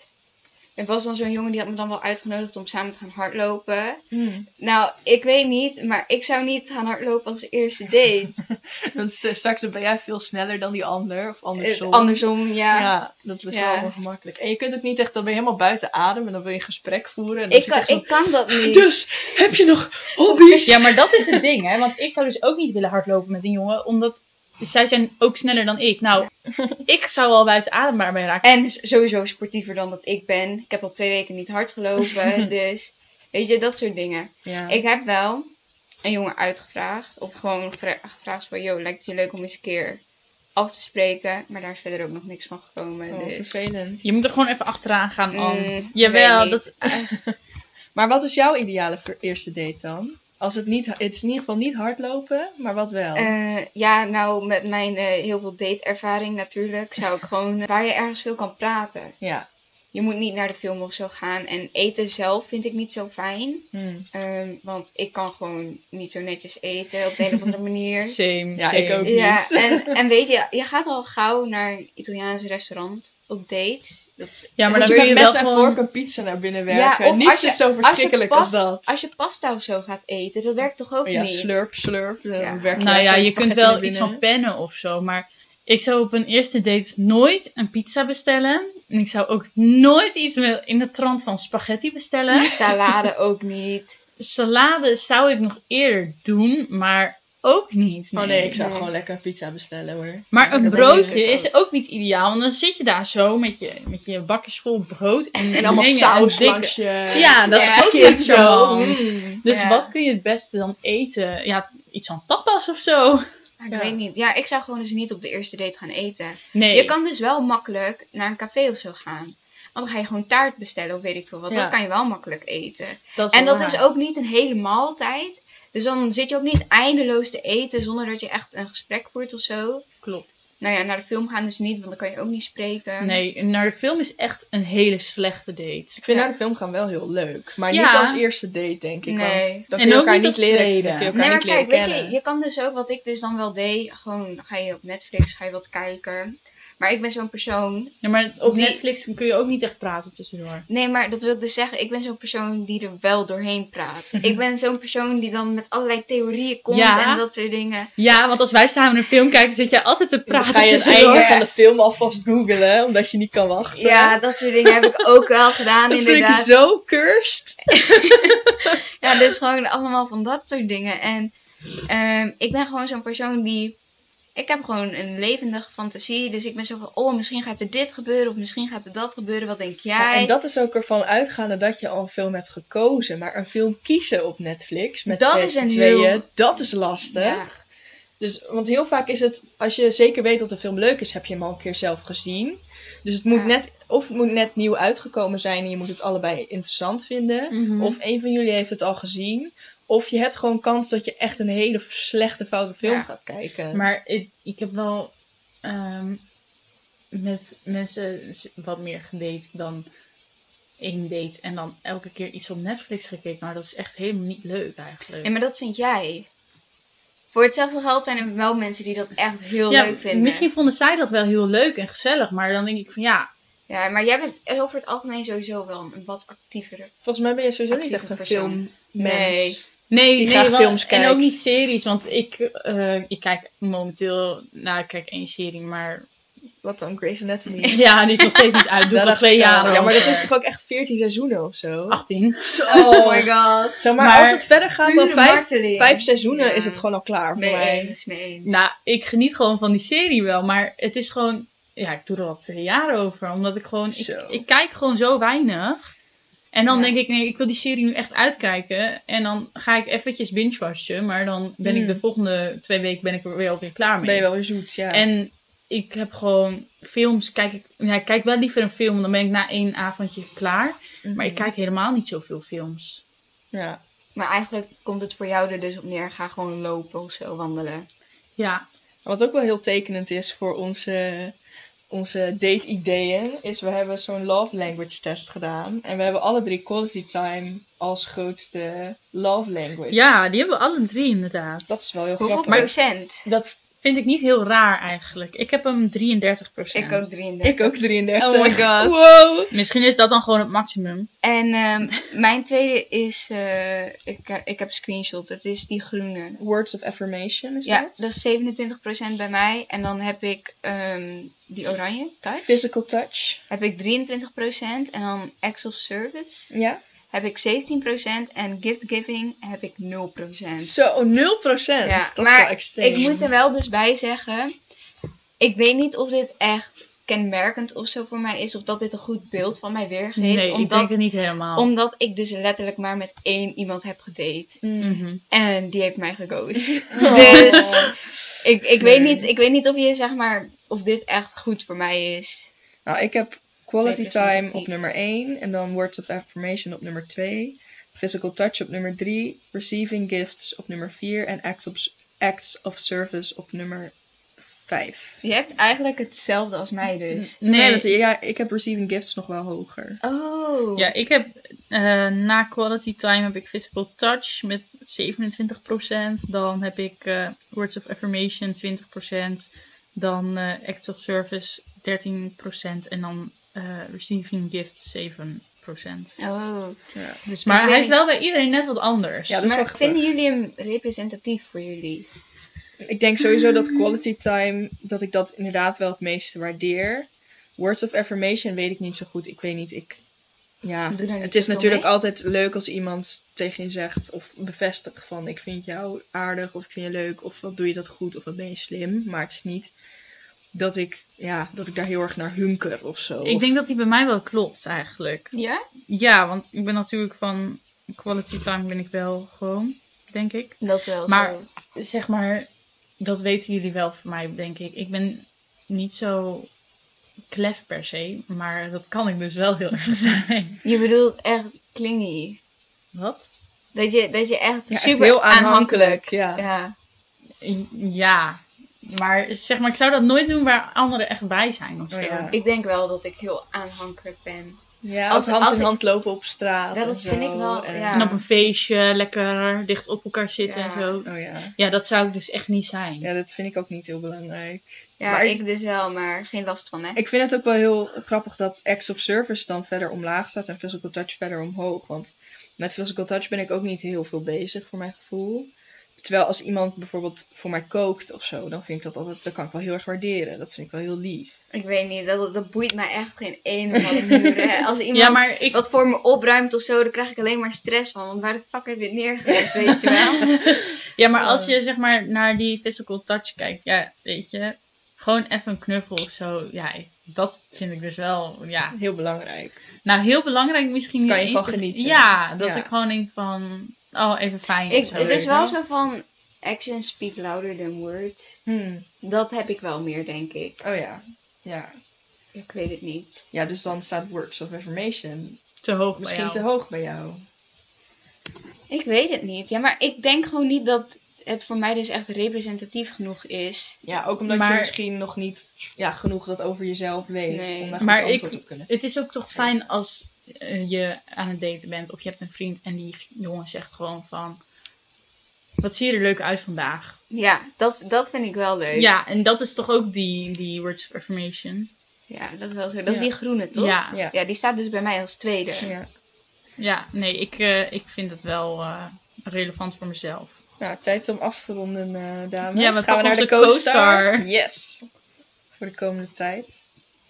Er was dan zo'n jongen die had me dan wel uitgenodigd om samen te gaan hardlopen. Mm. Nou, ik weet niet, maar ik zou niet gaan hardlopen als eerste date. <laughs> Dan straks ben jij veel sneller dan die ander. Of Het andersom. andersom, ja. Ja, dat is Ja. wel ongemakkelijk. En je kunt ook niet echt, dan ben je helemaal buiten adem en dan wil je een gesprek voeren. En dan Ik, zit je kan, echt ik kan dat zo, niet. Dus, heb je nog hobby's? Ja, maar dat is het ding, hè. Want ik zou dus ook niet willen hardlopen met een jongen, omdat zij zijn ook sneller dan ik. Nou, <laughs> ik zou al buiten adem bij raken. En sowieso sportiever dan dat ik ben. Ik heb al twee weken niet hard gelopen. <laughs> dus weet je, dat soort dingen. Ja. Ik heb wel een jongen uitgevraagd. Of gewoon gevra- gevraagd van, yo, lijkt het je leuk om eens een keer af te spreken. Maar daar is verder ook nog niks van gekomen. Oh, dus. vervelend. Je moet er gewoon even achteraan gaan, Anne. Mm, Jawel, dat... <laughs> Maar wat is jouw ideale eerste date dan? Als het niet, het is in ieder geval niet hardlopen, maar wat wel? Eh, ja, nou, met mijn eh, heel veel date-ervaring natuurlijk, zou ik <laughs> gewoon waar je ergens veel kan praten. ja. Je moet niet naar de film of zo gaan. En eten zelf vind ik niet zo fijn. Hmm. Ehm, want ik kan gewoon niet zo netjes eten op de een of andere manier. <laughs> Same, Ja, same. ik ook. Ja, niet. en, en weet je, je gaat al gauw naar een Italiaans restaurant op dates. Dat, Ja, maar dan kun je mes en gewoon... vork een pizza naar binnen Ja, werken. of Niets als je- is zo als je verschrikkelijk als, past- dat. als je pasta of zo gaat eten, dat werkt toch ook Oh ja, niet? slurp, slurp. Ja. werk Nou ja, je kunt wel iets van pennen of zo, maar ik zou op een eerste date nooit een pizza bestellen. En ik zou ook nooit iets in de trant van spaghetti bestellen. Salade ook niet. Salade zou ik nog eerder doen, maar ook niet. Oh nee, ik zou Nee. gewoon lekker pizza bestellen hoor. Maar een dat broodje is ook niet ideaal, want dan zit je daar zo met je, met je bakjes vol brood en, En allemaal saus dikke- langs je... Ja, dat Ja, is ook niet zo. Mm. Dus Ja. wat kun je het beste dan eten? Ja, iets van tapas of zo? Ik Ja. weet niet. Ja, ik zou gewoon dus niet op de eerste date gaan eten. Nee. Je kan dus wel makkelijk naar een café of zo gaan. Want dan ga je gewoon taart bestellen of weet ik veel wat. Ja. Dat kan je wel makkelijk eten. dat En dat waar. is ook niet een hele maaltijd. Dus dan zit je ook niet eindeloos te eten zonder dat je echt een gesprek voert of zo. Klopt. Nou ja, naar de film gaan dus niet, want dan kan je ook niet spreken. Nee, naar de film is echt een hele slechte date. Ik vind Ja. naar de film gaan wel heel leuk. Maar Ja. niet als eerste date, denk ik. Nee. Want dan kun je ook elkaar niet niet als leren, tweede. dan kun je elkaar Nee, maar niet leren kijk, weet kennen. je, je kan dus ook wat ik dus dan wel deed. Gewoon ga je op Netflix, ga je wat kijken. Maar ik ben zo'n persoon. Ja, maar op Die- Netflix kun je ook niet echt praten tussendoor. Nee, maar dat wil ik dus zeggen. Ik ben zo'n persoon die er wel doorheen praat. <laughs> ik ben zo'n persoon die dan met allerlei theorieën komt Ja. en dat soort dingen. Ja, want als wij samen een film kijken, zit jij altijd te Dan praten ga je het einde van de film alvast googelen, omdat je niet kan wachten. Ja, dat soort dingen heb ik ook wel gedaan, dat vind ik inderdaad. zo cursed. <laughs> Ja, dus gewoon allemaal van dat soort dingen. En ehm, ik ben gewoon zo'n persoon die. Ik heb gewoon een levendige fantasie. Dus ik ben zo van, oh, misschien gaat er dit gebeuren. Of misschien gaat er dat gebeuren. Wat denk Ja, jij? en dat is ook ervan uitgaande dat je al een film hebt gekozen. Maar een film kiezen op Netflix met Dat is een tweeën, heel- dat is lastig. Ja. Dus, want heel vaak is het, als je zeker weet dat een film leuk is, heb je hem al een keer zelf gezien. Dus het moet Ja. net, of het moet net nieuw uitgekomen zijn en je moet het allebei interessant vinden. Mhm. Of een van jullie heeft het al gezien. Of je hebt gewoon kans dat je echt een hele slechte, foute film Ja. gaat kijken. Maar ik, ik heb wel ehm, met mensen wat meer gedate dan één date. En dan elke keer iets op Netflix gekeken. Maar dat is echt helemaal niet leuk eigenlijk. Ja, maar dat vind jij. Voor hetzelfde geld zijn er wel mensen die dat echt heel Ja, leuk vinden. Misschien vonden zij dat wel heel leuk en gezellig. Maar dan denk ik van ja, Ja, maar jij bent over het algemeen sowieso wel een wat actievere. Volgens mij ben je sowieso niet echt een persoon. filmmens. Nee. Nee, Die nee graag wel- films En kijkt. ook niet series, want ik, eh, ik kijk momenteel, nou ik kijk één serie, maar Wat dan? Grey's Anatomy? <laughs> ja, die is nog steeds niet uit. Doe <laughs> Dat al twee jaar Ja, maar dat is toch ook echt 14 seizoenen of zo? 18. <laughs> Oh my god. Zo, maar, Maar als het verder gaat dan vijf, vijf seizoenen, Ja. is het gewoon al klaar voor mij. eens, mee eens. Nou, ik geniet gewoon van die serie wel, maar het is gewoon, ja, ik doe er al twee jaar over, omdat ik gewoon, ik kijk gewoon zo weinig. En dan Ja. denk ik, nee, ik wil die serie nu echt uitkijken. En dan ga ik eventjes binge-watchen, maar dan ben ik Hmm. de volgende twee weken ben ik er weer alweer klaar mee. Ben je wel weer zoet, ja. En ik heb gewoon films, kijk ik, ja, ik kijk wel liever een film, dan ben ik na één avondje klaar. Mhm. Maar ik kijk helemaal niet zoveel films. Ja. Maar eigenlijk komt het voor jou er dus op neer. Ga gewoon lopen of zo, wandelen. Ja, Wat ook wel heel tekenend is voor onze, onze date-ideeën, is we hebben zo'n love language test gedaan. En we hebben alle drie quality time als grootste love language. ja die hebben we alle drie inderdaad. Dat is wel heel Hoeveel grappig. procent? Dat vind ik niet heel raar eigenlijk. Ik heb hem 33% Ik ook 33. Ik ook 33. Oh my god. Wow. Misschien is dat dan gewoon het maximum. En ehm, <laughs> mijn tweede is, eh, ik, eh, ik heb een screenshot. Het is die groene. Words of affirmation is Ja, dat? dat is 27% bij mij. En dan heb ik ehm, die oranje type. Physical touch. Heb ik 23%. En dan acts of service Ja. Heb ik 17%. En gift giving heb ik 0%. Zo, 0%. Ja, dat is maar wel extreem. ik moet er wel dus bij zeggen. Ik weet niet of dit echt kenmerkend of zo voor mij is. Of dat dit een goed beeld van mij weergeeft. Nee, ik omdat, denk het niet helemaal. omdat ik dus letterlijk maar met één iemand heb gedate. Mhm. En die heeft mij geghost. <laughs> <laughs> Oh. Dus ik, ik, weet niet, ik weet niet of je zeg maar, of dit echt goed voor mij is. Nou, ik heb quality time op nummer 1 en dan words of affirmation op nummer 2. Physical touch op nummer 3. Receiving gifts op nummer 4. En acts of, acts of service op nummer 5. Je hebt eigenlijk hetzelfde als mij dus. Nee, want, ja, ik heb receiving gifts nog wel hoger. Oh. Ja, ik heb eh, na quality time heb ik physical touch met 27%. Dan heb ik eh, words of affirmation 20%. Dan eh acts of service 13%. En dan eh, receiving gifts 7%. Oh. Ja. Dus, maar Ik hij is wel bij iedereen net wat anders. Ja, dat is wel maar vinden jullie hem representatief voor jullie? Ik denk sowieso dat quality time, dat ik dat inderdaad wel het meeste waardeer. Words of affirmation weet ik niet zo goed. Ik weet niet, ik... Ja, het is natuurlijk mee? altijd leuk als iemand tegen je zegt of bevestigt van ik vind jou aardig of ik vind je leuk of wat doe je dat goed of wat ben je slim. Maar het is niet dat ik, ja, dat ik daar heel erg naar hunker of zo. Ik Of- denk dat die bij mij wel klopt eigenlijk. Ja? Ja, want ik ben natuurlijk van quality time ben ik wel gewoon, denk ik. Dat is wel Maar- zo. zeg maar, dat weten jullie wel van mij, denk ik. Ik ben niet zo klef per se, maar dat kan ik dus wel heel erg zijn. Je bedoelt echt clingy. Wat? Dat je, dat je echt ja, echt super heel aanhankelijk. aanhankelijk. Ja. Ja. Ja, maar zeg maar, ik zou dat nooit doen waar anderen echt bij zijn of zo. Oh ja. Ik denk wel dat ik heel aanhankelijk ben. Ja, Als- als, hand als in ik- hand lopen op straat. Ja, en dat zo. vind ik wel, En- ja. En op een feestje lekker dicht op elkaar zitten Ja. en zo. Oh ja. Ja, dat zou ik dus echt niet zijn. ja, dat vind ik ook niet heel belangrijk. Ja, Maar ik dus wel, maar geen last van, hè? Ik vind het ook wel heel grappig dat acts of service dan verder omlaag staat en physical touch verder omhoog. Want met physical touch ben ik ook niet heel veel bezig voor mijn gevoel. Terwijl als iemand bijvoorbeeld voor mij kookt of zo, dan vind ik dat altijd, dat kan ik wel heel erg waarderen. Dat vind ik wel heel lief. Ik weet niet, dat, dat boeit mij echt geen ene van de muren. hè. <laughs> Als iemand Ja, maar ik, wat voor me opruimt of zo, dan krijg ik alleen maar stress van. Want waar de fuck heb je het neergelegd, weet je wel? <laughs> Ja, maar als je zeg maar naar die physical touch kijkt, ja, weet je, gewoon even een knuffel of zo, ja, dat vind ik dus wel, ja. Heel belangrijk. Nou, heel belangrijk misschien niet Kan je van te- genieten. Ja, dat Ja. ik gewoon denk van, oh, even fijn. Ik, het is wel zo van, actions speak louder than words. Hmm. Dat heb ik wel meer, denk ik. Oh ja. ja. Ik weet het niet. Ja, dus dan staat words of affirmation Te hoog misschien bij te jou. hoog bij jou. Ik weet het niet. Ja, maar ik denk gewoon niet dat het voor mij dus echt representatief genoeg is. Ja, ook omdat je misschien nog niet ja, genoeg dat over jezelf weet. Nee. Om daar Maar goed ik- antwoord op te kunnen. Het is ook toch fijn als je aan het daten bent of je hebt een vriend en die jongen zegt gewoon van, wat zie je er leuk uit vandaag? Ja, dat, dat vind ik wel leuk. Ja, en dat is toch ook die, die words of affirmation? Ja, dat is wel zo. Dat is die groene, toch? Ja. Ja. Ja, die staat dus bij mij als tweede. Ja. Ja, nee, ik, eh, ik vind het wel eh, relevant voor mezelf. Nou, tijd om af te ronden, eh, dames. Ja, we Gaan we naar de onze co-star. co-star. Yes. Voor de komende tijd.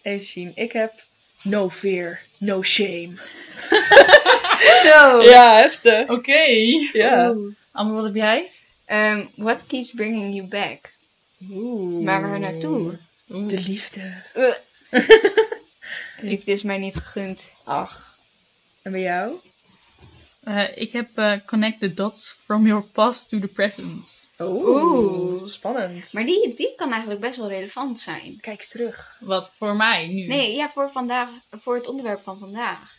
Even zien. Ik heb no fear, no shame. <laughs> Zo! Ja, heftig. Oké. Ja. Oeh. Amber, wat heb jij? Ehm, what keeps bringing you back? Oeh. Maar waar naartoe? De liefde. <laughs> Liefde is mij niet gegund. Ach. En bij jou? Eh, ik heb eh, connect the dots from your past to the present. Oeh. Oeh. Spannend. Maar die, die kan eigenlijk best wel relevant zijn. Kijk terug. Wat voor mij nu? Nee, ja, voor, vandaag, voor het onderwerp van vandaag.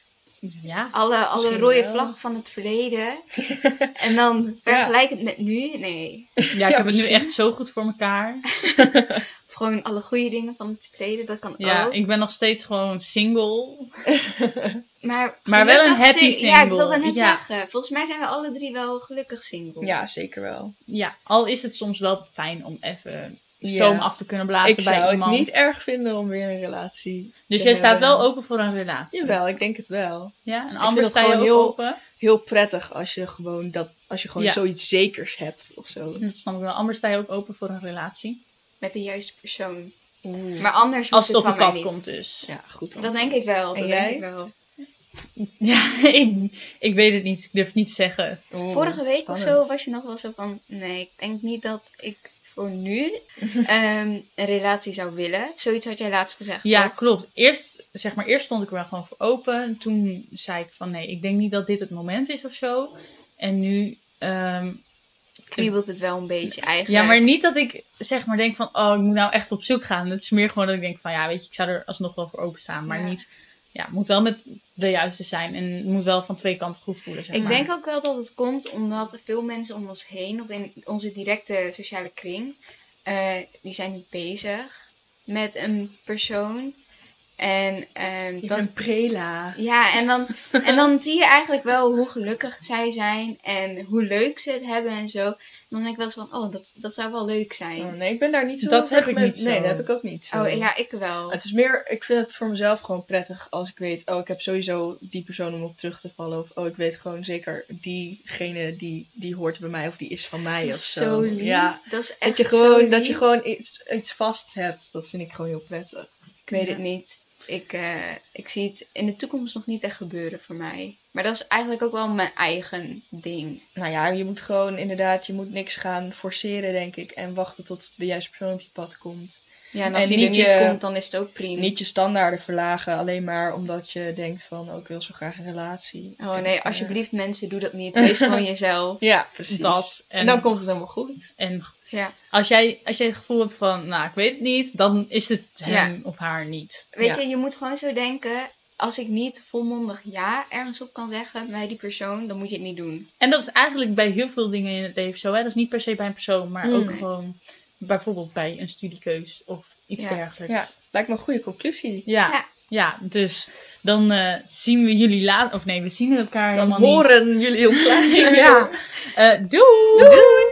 Ja. Alle, alle rode wel. vlaggen van het verleden. <laughs> en dan vergelijk het met nu. Nee. Ja, ik Ja, heb het nu echt zo goed voor elkaar. <laughs> Gewoon alle goede dingen van het verleden. Dat kan Ja, ook. ik ben nog steeds gewoon single. <laughs> Maar, Maar wel een happy sing- Ja, ik single. wilde net Ja. zeggen. Volgens mij zijn we alle drie wel gelukkig single. Ja, zeker wel. Ja, al is het soms wel fijn om even stoom Ja. af te kunnen blazen Ik bij zou iemand. het niet erg vinden om weer een relatie dus te jij staat wel open voor een relatie. Jawel, ik denk het wel. Ja, en het sta je ook heel- open. Heel prettig als je gewoon, dat, als je gewoon Ja. zoiets zekers hebt of zo. Dat snap ik wel. Amber sta je ook open voor een relatie. Met de juiste persoon. Oeh. Maar anders Als het op het van mij pad niet. komt dus. Ja, goed dan. Dat denk ik wel. En Dat jij? denk ik wel. Ja, <laughs> ik, ik weet het niet. Ik durf het niet te zeggen. Oeh, Vorige week of zo was je nog wel zo van... Nee, ik denk niet dat ik voor nu <laughs> ehm, een relatie zou willen. Zoiets had jij laatst gezegd, Ja, toch? klopt. Eerst, zeg maar, eerst stond ik er wel gewoon voor open. Toen zei ik van nee, ik denk niet dat dit het moment is of zo. En nu, ehm, Kriebelt het wel een beetje eigenlijk. ja, maar niet dat ik zeg maar denk van oh, ik moet nou echt op zoek gaan. Het is meer gewoon dat ik denk van ja, weet je, ik zou er alsnog wel voor openstaan. Maar Ja. niet, ja, het moet wel met de juiste zijn. En het moet wel van twee kanten goed voelen, zeg Ik maar. denk ook wel dat het komt omdat veel mensen om ons heen, of in onze directe sociale kring, eh, die zijn niet bezig met een persoon. En ehm, Ik dat, ben prela. Ja, en dan, en dan zie je eigenlijk wel hoe gelukkig zij zijn en hoe leuk ze het hebben en zo. Dan denk ik wel eens van, oh, dat, dat zou wel leuk zijn. Oh, nee, ik ben daar niet zo Dat heb ik niet zo. Nee, dat heb ik ook niet zo. Oh ja, ik wel. Het is meer, ik vind het voor mezelf gewoon prettig als ik weet, oh, ik heb sowieso die persoon om op terug te vallen. Of, oh, ik weet gewoon zeker, diegene die, die hoort bij mij of die is van mij Dat of is zo. zo lief. Ja, Dat is echt dat je zo gewoon, dat je gewoon iets, iets vast hebt, dat vind ik gewoon heel prettig. Ik weet Ja. het niet. Ik, eh, ik zie het in de toekomst nog niet echt gebeuren voor mij. Maar dat is eigenlijk ook wel mijn eigen ding. Nou ja, je moet gewoon inderdaad, je moet niks gaan forceren, denk ik. En wachten tot de juiste persoon op je pad komt. Ja, en als En die er niet je- komt, dan is het ook prima. Niet je standaarden verlagen, alleen maar omdat je denkt van, oh, ik wil zo graag een relatie. Oh En, nee, eh, alsjeblieft mensen, doe dat niet. Wees gewoon <laughs> jezelf. Ja, precies. Dat. En, En, dan komt het helemaal goed. en Ja. als, jij, als jij het gevoel hebt van, nou, ik weet het niet, dan is het hem Ja. of haar niet. Weet Ja. je, je moet gewoon zo denken. Als ik niet volmondig ja ergens op kan zeggen bij die persoon, dan moet je het niet doen. En dat is eigenlijk bij heel veel dingen in het leven zo. Hè? Dat is niet per se bij een persoon, maar ook gewoon bijvoorbeeld bij een studiekeus of iets Ja. dergelijks. Ja, lijkt me een goede conclusie. Ja. Ja. ja. dus dan eh, zien we jullie later. Of nee, we zien elkaar Dan helemaal horen jullie ons later. niet. ja. Eh, doei! Doei!